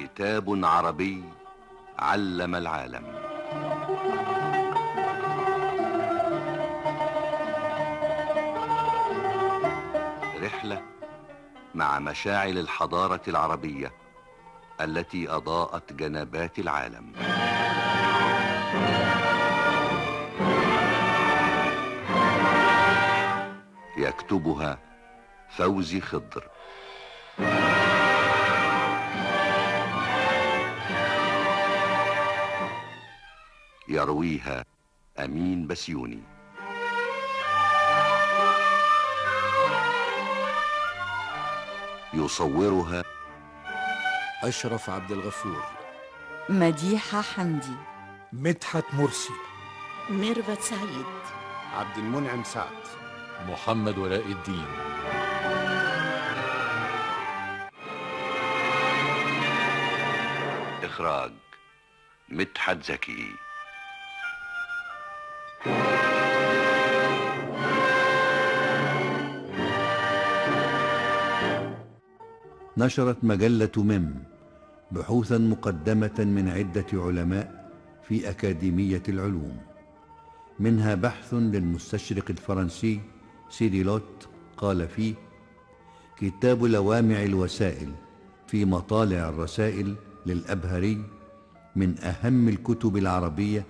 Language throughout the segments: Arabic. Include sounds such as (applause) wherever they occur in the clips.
كتاب عربي علم العالم. رحلة مع مشاعل الحضارة العربية التي أضاءت جنبات العالم. يكتبها فوزي خضر. يرويها أمين بسيوني. يصورها أشرف عبد الغفور. مديحة حمدي. مدحت مرسي. ميرفت سعيد. عبد المنعم سعد. محمد ولاء الدين. إخراج مدحت زكي. نشرت مجلة مم بحوثا مقدمة من عدة علماء في أكاديمية العلوم. منها بحث للمستشرق الفرنسي سيريلوت قال فيه كتاب لوامع الوسائل في مطالع الرسائل للأبهري من أهم الكتب العربية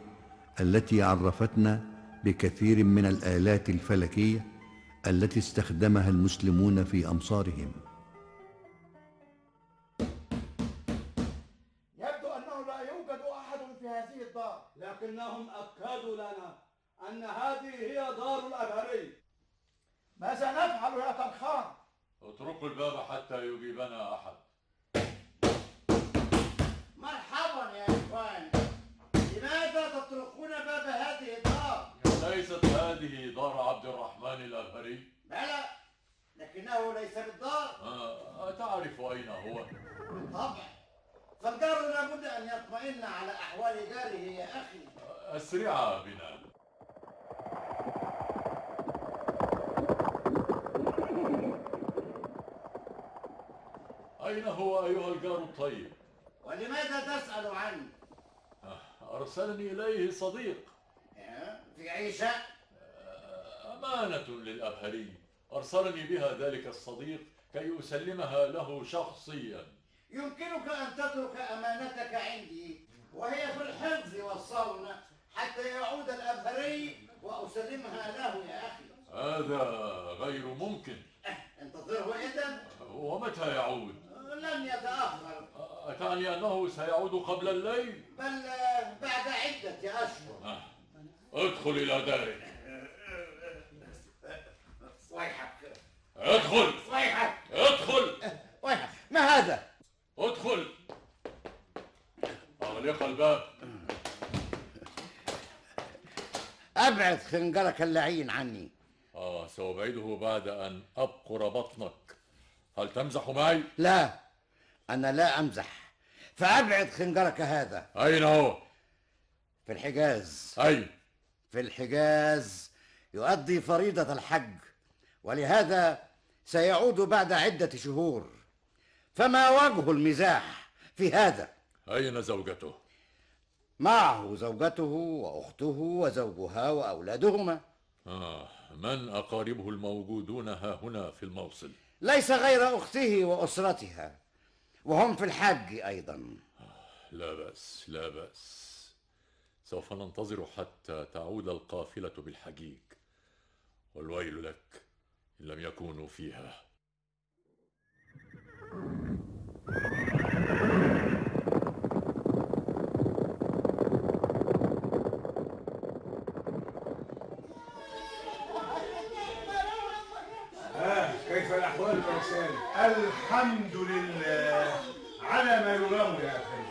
التي عرفتنا بكثير من الآلات الفلكية التي استخدمها المسلمون في أمصارهم. لكنه ليس بالدار آه، أتعرف أين هو؟ بالطبع فالجار لابد أن يطمئن على أحوال جاره يا أخي أسرع بنا أين هو أيها الجار الطيب؟ ولماذا تسأل عني؟ آه، أرسلني إليه صديق ها؟ في أي شأن؟ أمانة للأبهري أرسلني بها ذلك الصديق كي أسلمها له شخصيا يمكنك أن تترك أمانتك عندي وهي في الحفظ والصون حتى يعود الأبهري وأسلمها له يا أخي هذا غير ممكن انتظره إذن ومتى يعود؟ لن يتأخر أتعني أنه سيعود قبل الليل؟ بل بعد عدة أشهر آه. ادخل إلى دارك ادخل. ويحك ادخل. ويحك ما هذا؟ ادخل. أغلق الباب. أبعد خنجرك اللعين عني. آه سأبعده بعد أن أبقر بطنك. هل تمزح معي؟ لا أنا لا أمزح. فأبعد خنجرك هذا. أين هو؟ في الحجاز. أين؟ في الحجاز يؤدي فريضة الحج. ولهذا سيعود بعد عدة شهور. فما وجه المزاح في هذا؟ أين زوجته؟ معه زوجته وأخته وزوجها وأولادهما. آه من أقاربه الموجودون ها هنا في الموصل؟ ليس غير أخته وأسرتها وهم في الحج أيضا. لا بأس لا بأس. سوف ننتظر حتى تعود القافلة بالحجيج. والويل لك لم يكونوا فيها. آه كيف الأحوال؟ الحمد لله. على ما يرام يا أخي.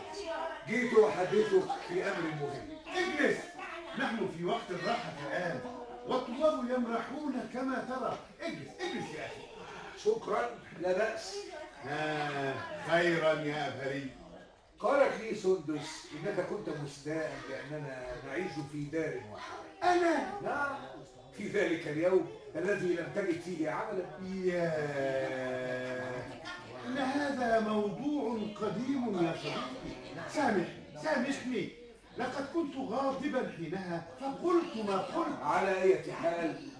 جيت أحدثك في أمر مهم. اجلس. نحن في وقت الراحة الآن. والطلاب يمرحون كما ترى. اجلس اجلس يا أخي. شكرا لا بأس. آه خيرا يا أبهري قالت لي سندس إنك كنت مستاء لأننا نعيش في دار واحدة. أنا؟ نعم. في ذلك اليوم الذي لم تجد فيه عملا. يا إن هذا موضوع قديم يا صديقي. سامح سامحني. لقد كنت غاضبا حينها فقلت ما قلت؟ على أي حال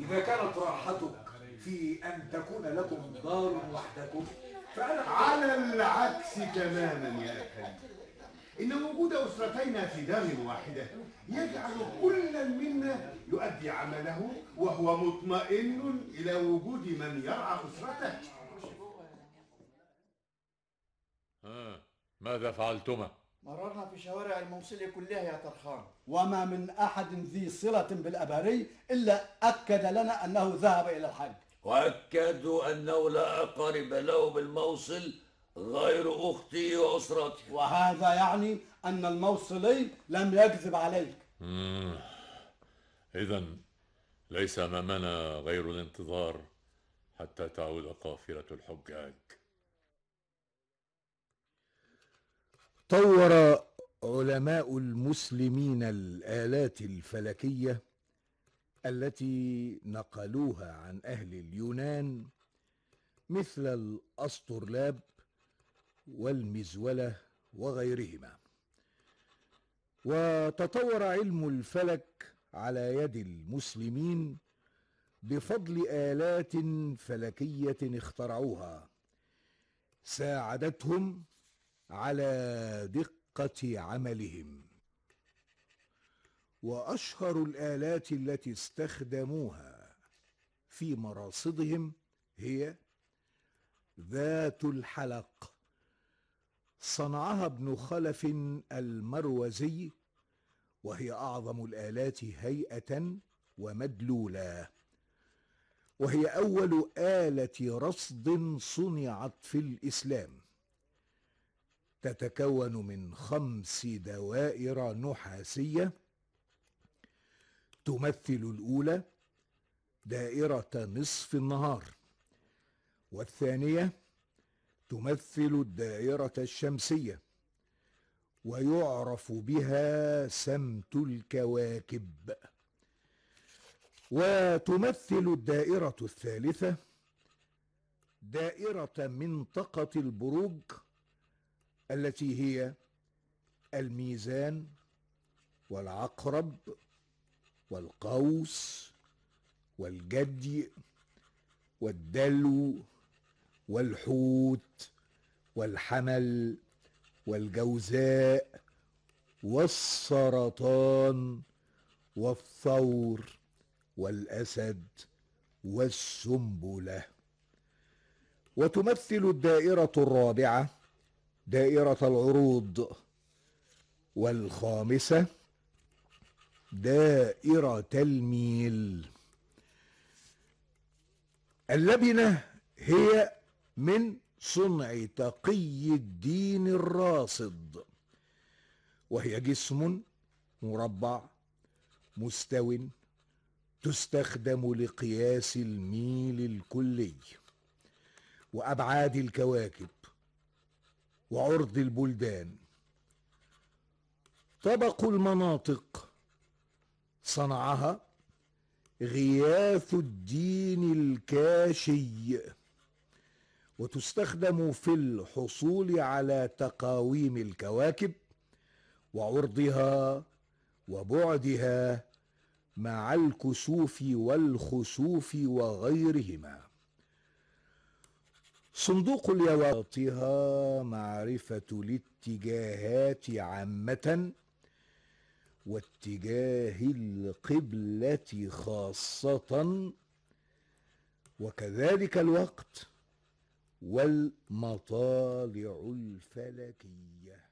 إذا كانت راحتك في أن تكون لكم دار وحدكم فأنا على العكس تماما يا أخي. إن وجود أسرتينا في دار واحدة يجعل كل منا يؤدي عمله وهو مطمئن إلى وجود من يرعى أسرته. ها ماذا فعلتما؟ مررنا في شوارع الموصلة كلها يا طرخان وما من أحد ذي صلة بالأبهري إلا أكد لنا أنه ذهب إلى الحج. وأكدوا أنه لا أقارب له بالموصل غير أختي وأسرتي وهذا يعني أن الموصلي لم يكذب عليك. إذا ليس أمامنا غير الانتظار حتى تعود قافلة الحجاج. طور علماء المسلمين الآلات الفلكية التي نقلوها عن أهل اليونان مثل الأسطرلاب والمزولة وغيرهما. وتطور علم الفلك على يد المسلمين بفضل آلات فلكية اخترعوها. ساعدتهم على دقة عملهم. وأشهر الآلات التي استخدموها في مراصدهم هي ذات الحلق. صنعها ابن خلف المروزي وهي أعظم الآلات هيئة ومدلولا وهي أول آلة رصد صنعت في الإسلام. تتكون من خمس دوائر نحاسية. تمثل الأولى دائرة نصف النهار. والثانية تمثل الدائرة الشمسية. ويعرف بها سمت الكواكب. وتمثل الدائرة الثالثة دائرة منطقة البروج. التي هي الميزان والعقرب والقوس والجدي والدلو والحوت والحمل والجوزاء والسرطان والثور والأسد والسنبلة. وتمثل الدائرة الرابعة دائرة العروض والخامسة دائرة الميل اللبنة هي من صنع تقي الدين الراصد وهي جسم مربع مستو تستخدم لقياس الميل الكلي وأبعاد الكواكب. وعرض البلدان. طبق المناطق صنعها غياث الدين الكاشي. وتستخدم في الحصول على تقاويم الكواكب وعرضها وبعدها مع الكسوف والخسوف وغيرهما. صندوق اليواطها معرفة الاتجاهات عامة واتجاه القبلة خاصة وكذلك الوقت والمطالع الفلكية.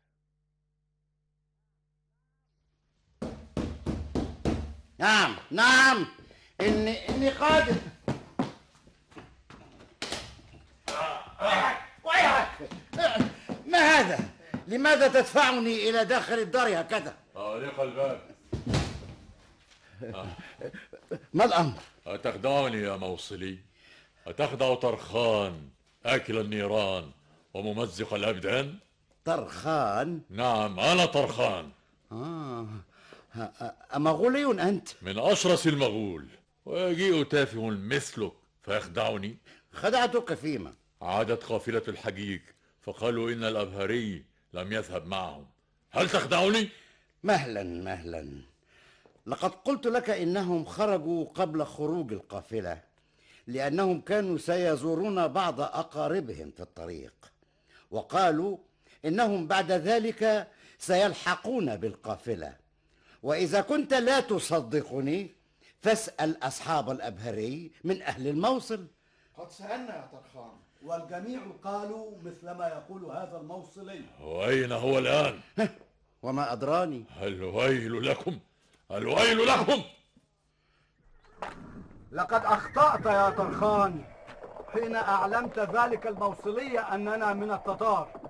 نعم نعم. إني إني قادر. ما هذا؟ لماذا تدفعني إلى داخل الدار هكذا؟ أغلق الباب (laughs) ما الأمر؟ أتخدعني يا موصلي أتخدع طرخان آكل النيران وممزق الأبدان طرخان؟ نعم أنا طرخان آه أمغولي أنت؟ من أشرس المغول ويجيء تافه مثلك فيخدعني خدعتك فيما؟ عادت قافلة الحجيج فقالوا إن الأبهري لم يذهب معهم. هل تخدعني؟ مهلا مهلا. لقد قلت لك إنهم خرجوا قبل خروج القافلة لأنهم كانوا سيزورون بعض أقاربهم في الطريق. وقالوا إنهم بعد ذلك سيلحقون بالقافلة. وإذا كنت لا تصدقني فاسأل أصحاب الأبهري من أهل الموصل. قد سألنا يا طرخان. والجميع قالوا مثل ما يقول هذا الموصلي وأين هو الآن؟ وما أدراني. الويل لكم الويل لكم. لقد أخطأت يا طرخان. حين أعلمت ذلك الموصلي أننا من التتار.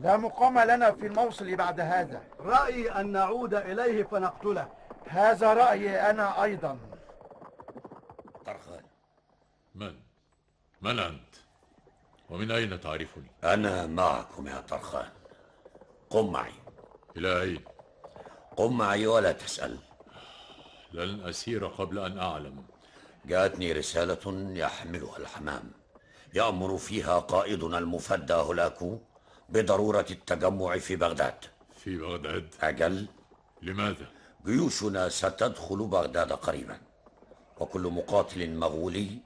لا مقام لنا في الموصل بعد هذا. رأيي أن نعود إليه فنقتله. هذا رأيي أنا أيضا. طرخان من؟ من أنت؟ ومن أين تعرفني؟ أنا معكم يا طرخان قم معي إلى أين؟ قم معي ولا تسأل لن أسير قبل أن أعلم جاءتني رسالة يحملها الحمام يأمر فيها قائدنا المفدى هولاكو بضرورة التجمع في بغداد في بغداد؟ أجل لماذا؟ جيوشنا ستدخل بغداد قريبا وكل مقاتل مغولي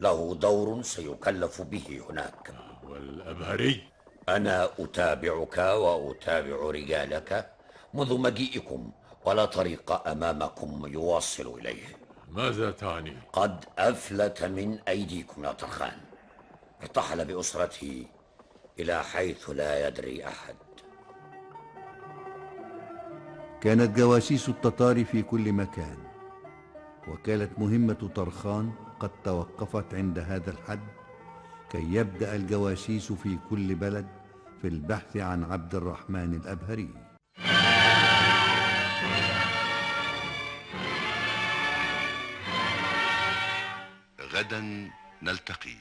له دور سيكلف به هناك والأبهري؟ أنا أتابعك وأتابع رجالك منذ مجيئكم ولا طريق أمامكم يوصل إليه ماذا تعني؟ قد أفلت من أيديكم يا طرخان ارتحل بأسرته إلى حيث لا يدري أحد كانت جواسيس التتار في كل مكان وكانت مهمة طرخان قد توقفت عند هذا الحد كي يبدأ الجواسيس في كل بلد في البحث عن عبد الرحمن الأبهري. غدا نلتقي.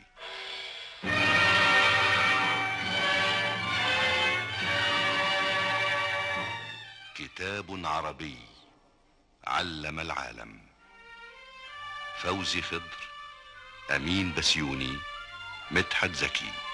كتاب عربي علم العالم. فوزي خضر أمين بسيوني مدحت زكي.